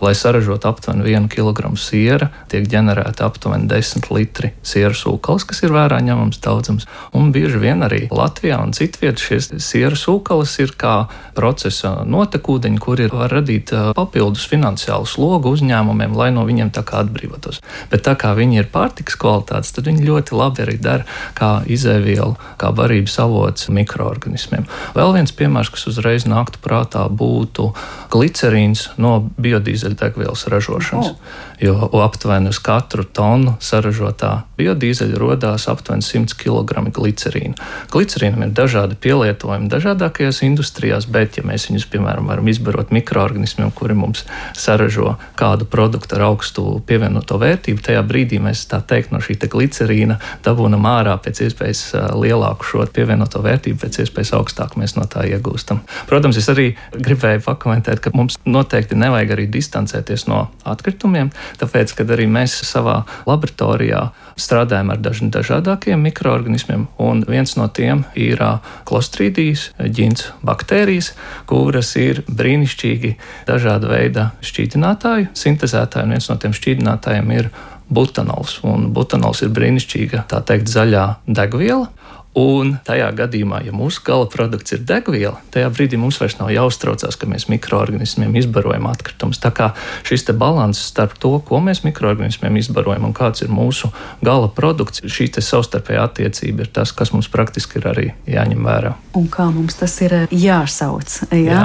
lai saražotu aptuveni 1 kg siera, tiek ģenerēta aptuveni 10 litri sieras ūkals, kas ir vērā ņemams daudzums. Un bieži vien arī Latvijā un citvietā šis sieras ūkals ir kā procesa notekūdeņi, kuri var radīt papildus finansiālu slogu uzņēmumiem, lai no viņiem tā kā atbrīvotos. Bet tā kā viņi ir pārtiks kvalitātes, tad viņi ļoti labi arī dara kā izēvielu, kā barības avots mikroorganismiem. Vēl viens piemērs, kas uzreiz nāktu prātā, būtu glicerīns no biodīzeļdegvielas ražošanas. Oh. Jo aptuveni uz katru tonu saražotā biodīzeļa radās aptuveni 100 kg glicerīna. Glicerīnam ir dažādi pielietojumi dažādākajās industrijās, bet, ja mēs viņus, piemēram, varam izbarot mikroorganismiem, kuri mums saražo kādu produktu ar augstu pievienoto vērtību, tajā brīdī mēs tā teikt no šī glicerīna dabūnam ārā pēc iespējas lielāku šo pievienoto vērtību, pēc iespējas augstāku mēs no tā iegūstam. Protams, es arī gribēju pakomentēt, ka mums noteikti nevajag arī distancēties no atkritumiem, tāpēc, kad arī mēs savā laboratorijā strādājam ar dažiem dažādākiem mikroorganismiem, un viens no tiem ir klostrīdijas, ģins baktērijas, kuras ir brīnišķīgi dažāda veida šķīdinātāju, sintēzētāji, un viens no tiem šķīdinātājiem ir butanols. Un butanols ir brīnišķīga, tā teikt, zaļā degviela. Un tajā gadījumā, ja mūsu gala produkts ir degviela, tajā brīdī mums vairs nav jāuztraucās, ka mēs mikroorganismiem izbarojam atkritumus. Tā kā šis līdzsvars starp to, ko mēs mikroorganismiem izbarojam un kāds ir mūsu gala produkts, šī savstarpējā attiecība ir tas, kas mums praktiski ir arī jāņem vērā. Un kā mums tas ir eh, jāsauc? Jā? Jā.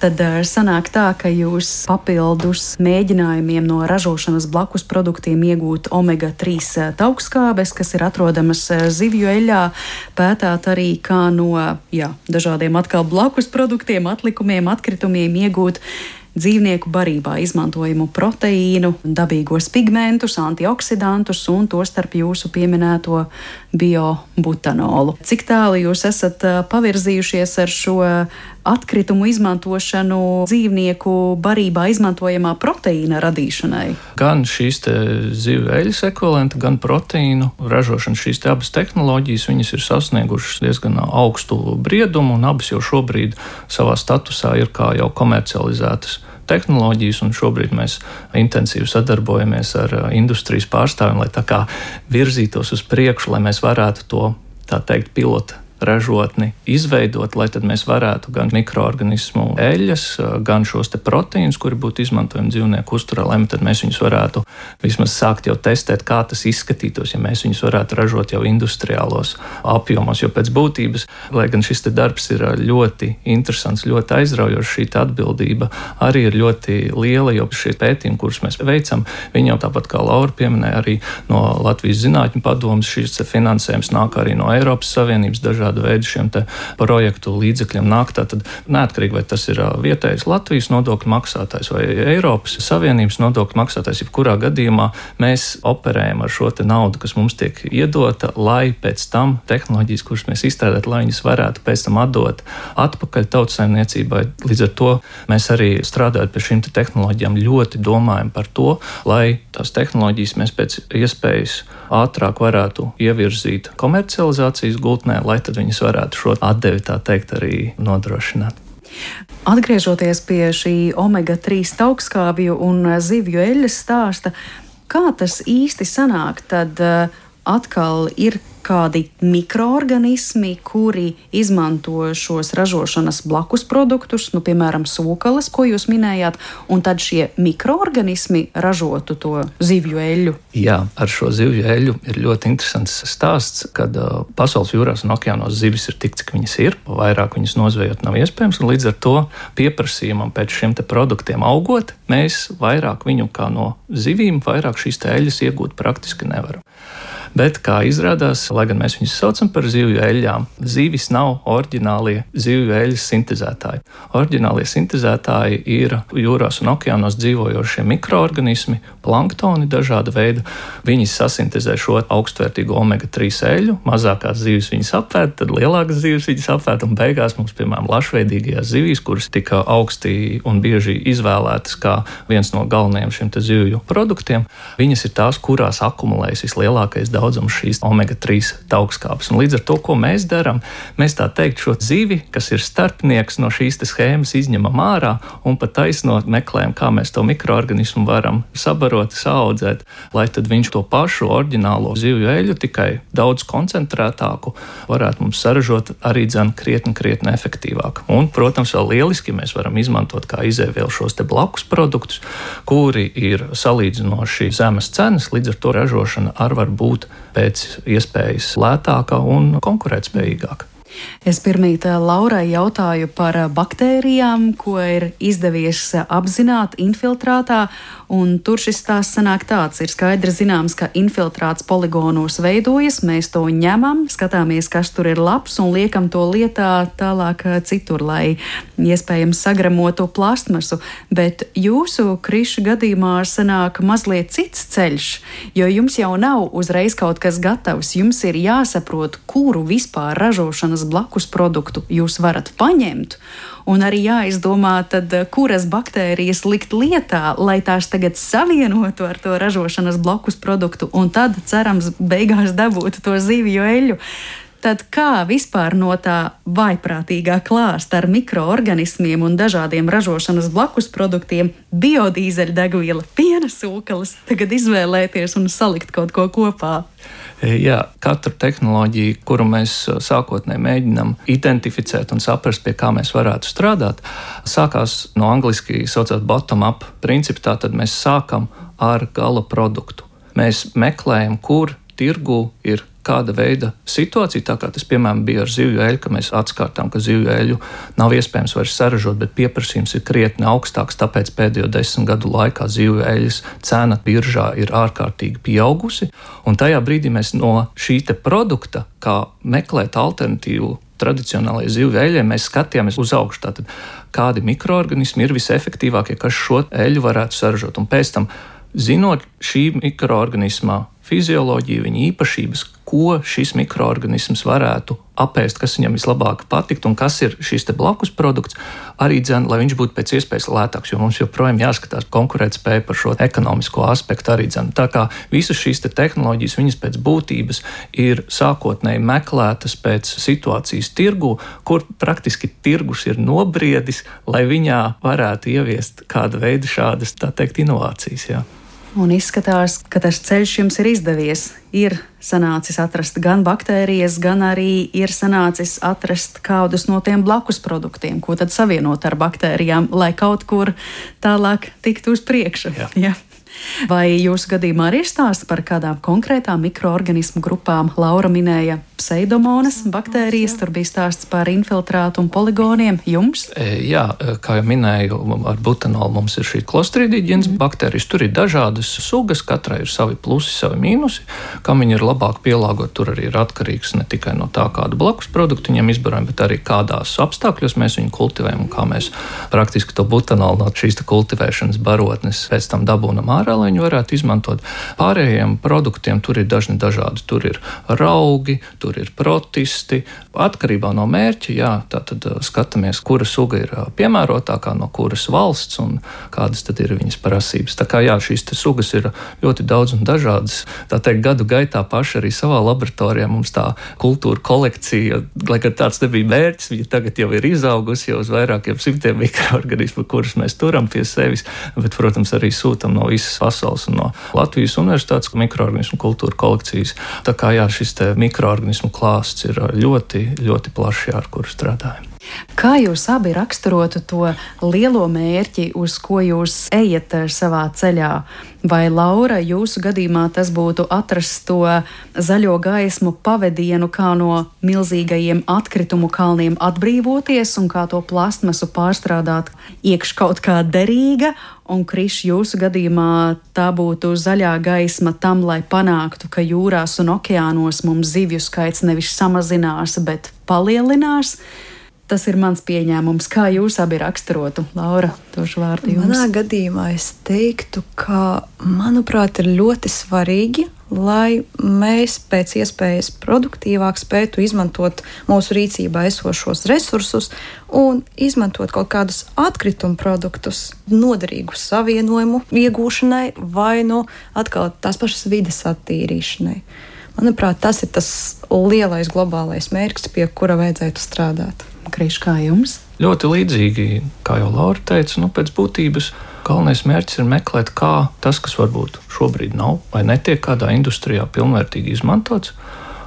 Tad uh, sanāk tā, ka jūs papildus mēģinājumiem no ražošanas blakus produktiem iegūt omega-3 eh, augstskābes, kas ir atrodamas zivju eļļā pētāt arī, kā no jā, dažādiem atkal blakus produktiem, atlikumiem, atkritumiem iegūt dzīvnieku barībā izmantojamu proteīnu, dabīgos pigmentus, antioksidantus un to starp jūsu pieminēto biobutanolu. Cik tālu jūs esat pavirzījušies ar šo atkritumu izmantošanu dzīvnieku barībā izmantojamā proteīna radīšanai? Gan šīs zivju eļļas ekvivalenta, gan proteīnu ražošana, šīs te abas tehnoloģijas, viņas ir sasniegušas diezgan augstu briedumu, un abas jau šobrīd savā statusā ir kā jau komercializētas tehnoloģijas, un šobrīd mēs intensīvi sadarbojamies ar industrijas pārstāvjiem, lai tā kā virzītos uz priekšu, lai mēs varētu to tā teikt, pilotu ražotni izveidot, lai mēs varētu gan mikroorganismu eļļas, gan šos proteīnus, kuri būtu izmantojami dzīvnieku uzturā, lai mēs viņus varētu vismaz sākt jau testēt, kā tas izskatītos, ja mēs viņus varētu ražot jau industriālos apjomos. Jo pēc būtības, lai gan šis darbs ir ļoti interesants, ļoti aizraujošs, šī atbildība arī ir ļoti liela, jo šie pētījumi, kurus mēs veicam, viņi jau tāpat kā Laura pieminēja, arī no Latvijas Zinātņu padomas šis finansējums nāk arī no Eiropas Savienības dažādiem dažādu veidu šiem projektu līdzekļiem nāk. Tad neatkarīgi vai tas ir vietējais Latvijas nodokļu maksātājs vai Eiropas Savienības nodokļu maksātājs, jebkurā gadījumā mēs operējam ar šo naudu, kas mums tiek iedota, lai pēc tam tehnoloģijas, kuras mēs izstrādājam, lai viņas varētu pēc tam atdot atpakaļ tautsājumniecībai. Līdz ar to mēs arī strādājot pie šīm te tehnoloģijām ļoti domājam par to, lai tās tehnoloģijas mēs pēc iespējas ātrāk varētu ievirzīt komercializācijas gultnē, lai tad viņas varētu šo atdevi tā teikt arī nodrošināt. Atgriežoties pie šī omega-3 augstskābju un zivju eļļas stāsta, kā tas īsti sanāk, tad uh, atkal ir kādi mikroorganismi, kuri izmanto šos ražošanas blakus produktus, nu, piemēram, sūklas, ko jūs minējāt, un tad šie mikroorganismi ražotu to zivju eļļu. Jā, ar šo zivju eļļu ir ļoti interesants stāsts, kad uh, pasaules jūrās un okeānos zivis ir tik, cik viņas ir. Vairāk viņas nozvejot nav iespējams, un līdz ar to pieprasījumam pēc šiem produktiem augot, mēs vairāk viņu kā no zivīm, vairāk šīs eļļas iegūt praktiski nevaram. Bet, kā izrādās, lai gan mēs viņus saucam par zivju eļļām, zivis nav oriģinālie zivju eļļas sintēzētāji. Oriģinālie sintēzētāji ir jūrās un okeānos dzīvojošie mikroorganismi, planktoni dažāda veida. Viņi sasintēzē šo augstvērtīgo omega-3 eļļu, mazākās zivis viņas apēd, tad lielākas zivis viņas apēd, un beigās mums, piemēram, lašveidīgajās zivīs, kuras tika augsti un bieži izvēlētas kā viens no galvenajiem šiem zivju produktiem, viņas ir tās, kurās akumulējas vislielākais daudzums daudzums šīs omega-3 augstskāpes. Līdz ar to, ko mēs darām, mēs tā teikt šo zivi, kas ir starpnieks no šīs schēmas, izņemam ārā un pat taisnot meklējam, kā mēs to mikroorganismu varam sabarot, audzēt, lai tad viņš to pašu oriģinālo zivju eļu, tikai daudz koncentrētāku, varētu mums saražot arī dzēn krietni, krietni efektīvāk. Un, protams, vēl lieliski mēs varam izmantot kā izēvielu šos te blakus produktus, kuri ir salīdzinoši zemes cenas, līdz ar to ražošana arī var būt pēc iespējas lētāka un konkurētspējīgāka. Es pirmīt eh, Laurai jautāju par eh, baktērijām, ko ir izdevies eh, apzināt infiltrātā, un tur šis stāsts sanāk tāds. Ir skaidri zināms, ka infiltrāts poligonos veidojas, mēs to ņemam, skatāmies, kas tur ir labs, un liekam to lietā tālāk citur, lai iespējams sagramotu plastmasu, bet jūsu krišu gadījumā sanāk mazliet cits ceļš, jo jums jau nav uzreiz kaut kas gatavs, jums ir jāsaprot, kuru vispār ražošanas ražošanas blakus produktu jūs varat paņemt. Un arī jāizdomā, tad, eh, kuras baktērijas likt lietā, lai tās tagad savienotu ar to ražošanas blakus produktu, un tad, cerams, beigās dabūtu to zivju eļļu. Tad kā vispār no tā vaiprātīgā klāsta ar mikroorganismiem un dažādiem ražošanas blakus produktiem, biodīzeļdegviela, piena sūklis, tagad izvēlēties un salikt kaut ko kopā? E, jā, katru tehnoloģiju, kuru mēs e, sākotnēji mēģinām identificēt un saprast, pie kā mēs varētu strādāt, sākās no angļuiski saucamā bottom-up principa. Tad mēs sākam ar gala produktu. Mēs meklējam, kur tirgu ir kāda veida situācija, tā kā tas, piemēram, bija ar zivju eļļu, ka mēs atskārtām, ka zivju eļļu nav iespējams vairs saražot, bet pieprasījums ir krietni augstāks, tāpēc pēdējo desmit gadu laikā zivju eļļas cena biržā ir ārkārtīgi pieaugusi, un tajā brīdī mēs no šī produkta, kā meklēt alternatīvu tradicionālajie zivju eļļai, mēs skatījāmies uz augšu. Tātad, kādi mikroorganismi ir visefektīvākie, kas šo eļļu varētu saražot. Un pēc tam, zinot šī mikroorganismā fizioloģiju, viņa īpašības, ko šis mikroorganisms varētu apēst, kas viņam vislabāk patikt un kas ir šis blakus produkts, arī dzēn, lai viņš būtu pēc iespējas lētāks, jo mums joprojām jāskatās konkurētspēja par šo ekonomisko aspektu arī dzēn. Tā kā visas šīs te tehnoloģijas, viņas pēc būtības ir sākotnēji meklētas pēc situācijas tirgu, kur praktiski tirgus ir nobriedis, lai viņā varētu ieviest kāda veida šādas, tā teikt, inovācijas. Jā. Un izskatās, ka tas ceļš jums ir izdevies. Ir sanācis atrast gan baktērijas, gan arī ir sanācis atrast kādus no tiem blakus produktiem, ko tad savienot ar baktērijām, lai kaut kur tālāk tiktu uz priekšu. Jā. Jā. Vai jūsu gadījumā arī ir stāsts par kādām konkrētām mikroorganismu grupām? Laura minēja pseidomonas baktērijas, tur bija stāsts par infiltrātu un poligoniem. Jums? E, jā, e, kā jau minēju, ar butanolu mums ir šī klostridīģens mm. baktērijas. Tur ir dažādas sugas, katrai ir savi plusi, savi mīnusi. Kam viņi ir labāk pielāgot, tur arī ir atkarīgs ne tikai no tā, kādu blakus produktu viņam izbarojam, bet arī kādās apstākļos mēs viņu kultivējam un kā mēs praktiski to butanolu no šīs kultivēšanas barotnes pēc tam dabūnam ārā ārā, lai viņi varētu izmantot. Pārējiem produktiem tur ir dažni dažādi. Tur ir raugi, tur ir protisti. Atkarībā no mērķa, jā, tad skatāmies, kura suga ir piemērotākā, no kuras valsts un kādas tad ir viņas prasības. Tā kā jā, šīs sugas ir ļoti daudz un dažādas. Tā teikt, gadu gaitā paši arī savā laboratorijā mums tā kultūra kolekcija, lai gan tāds nebija mērķis, viņa tagad jau ir izaugusi jau uz vairākiem simtiem mikroorganismu, kurus mēs turam pie sevis, bet, protams, arī sūtam no visas pasaules un no Latvijas Universitātes mikroorganismu kultūra kolekcijas. Tā kā jā, šis mikroorganismu klāsts ir ļoti, ļoti plašs, ar kuru strādājam. Kā jūs abi raksturotu to lielo mērķi, uz ko jūs ejat savā ceļā? Vai Laura, jūsu gadījumā tas būtu atrast to zaļo gaismu pavadienu, kā no milzīgajiem atkritumu kalniem atbrīvoties un kā to plastmasu pārstrādāt iekš kaut kā derīga, un Kriš, jūsu gadījumā tā būtu zaļā gaisma tam, lai panāktu, ka jūrās un okeānos mums zivju skaits nevis samazinās, bet palielinās. Tas ir mans pieņēmums. Kā jūs abi raksturotu, Laura, došu vārdu jums? Manā gadījumā es teiktu, ka, manuprāt, ir ļoti svarīgi, lai mēs pēc iespējas produktīvāk spētu izmantot mūsu rīcībā esošos resursus un izmantot kaut kādus atkritumu produktus, noderīgu savienojumu iegūšanai vai nu atkal tās pašas vides attīrīšanai. Manuprāt, tas ir tas lielais globālais mērķis, pie kura vajadzētu strādāt. Krišs, kā jums? Ļoti līdzīgi, kā jau Laura teica, nu, pēc būtības galvenais mērķis ir meklēt, kā tas, kas varbūt šobrīd nav vai netiek kādā industrijā pilnvērtīgi izmantots,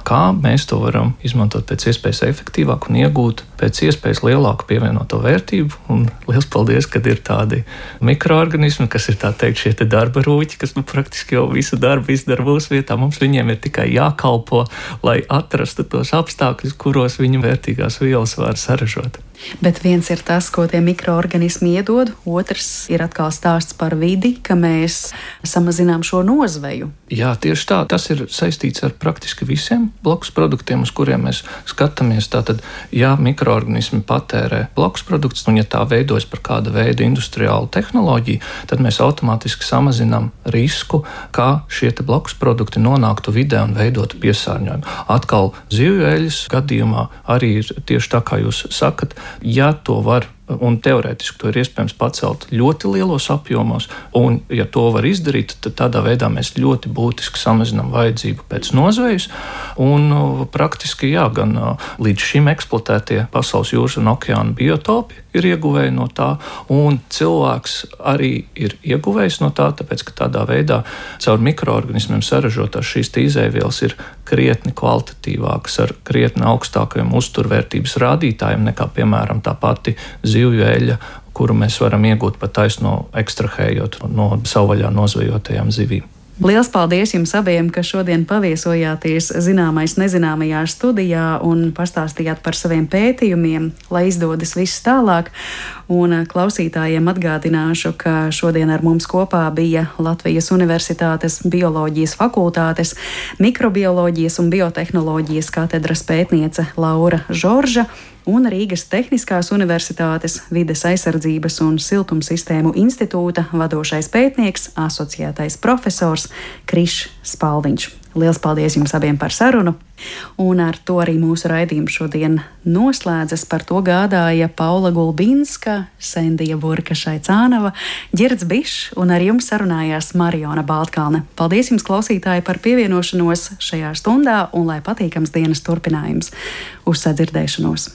kā mēs to varam izmantot pēc iespējas efektīvāk un iegūt pēc iespējas lielāku pievienoto vērtību. Un liels paldies, ka ir tādi mikroorganismi, kas ir teikt, šie darba rūķi, kas nu, praktiski jau visu darbu izdara mūsu vietā. Mums viņiem ir tikai jākalpo, lai atrastu tos apstākļus, kuros viņu vērtīgās vielas var saražot. Bet viens ir tas, ko tie mikroorganismi iedod, otrs ir atkal stāsts par vidi, ka mēs samazinām šo nozveju. Jā, tieši tā. Tas ir saistīts ar praktiski visiem blakus produktiem, uz kuriem mēs skatāmies. Tātad, ja mikroorganismi patērē blakus produktus, un ja tā veidojas par kāda veida industriālu tehnoloģiju, tad mēs automātiski samazinām risku, ka šie blakus produkti nonāktu vidē un veidotu piesārņojumu. Atkal zivju eļļas gadījumā arī ir tieši tā, kā jūs sakat, ja to var un teorētiski to ir iespējams pacelt ļoti lielos apjomos. Un, ja to var izdarīt, tad tādā veidā mēs ļoti būtiski samazinām vajadzību pēc nozvejas. Un praktiski jā, gan līdz šim eksploatētie pasaules jūras un okeāna biotopi ir ieguvēji no tā, un cilvēks arī ir ieguvējis no tā, tāpēc ka tādā veidā caur mikroorganismiem saražotās šīs izēvielas ir krietni kvalitatīvākas, ar krietni augstākiem uzturvērtības rādītājiem nekā, piemēram, tā pati zivju eļļa, kuru mēs varam iegūt pat taisno ekstrahējot no savvaļā nozvejotajām zivīm. Liels paldies jums abiem, ka šodien paviesojāties zināmais nezināmajā studijā un pastāstījāt par saviem pētījumiem, lai izdodas viss tālāk. Un klausītājiem atgādināšu, ka šodien ar mums kopā bija Latvijas Universitātes bioloģijas fakultātes, mikrobioloģijas un biotehnoloģijas katedras pētniece Laura Žorža un Rīgas Tehniskās Universitātes vides aizsardzības un siltumsistēmu institūta vadošais pētnieks, asociētais profesors Krišs Spalviņš. Lielas paldies jums abiem par sarunu! Un ar to arī mūsu raidījums šodien noslēdzas. Par to gādāja Paula Gulbinska, Sendija Burka Šaicānava, Girds Bišs un ar jums sarunājās Mariona Baltkalne. Paldies jums, klausītāji, par pievienošanos šajā stundā un lai patīkams dienas turpinājums. Uz sadzirdēšanos!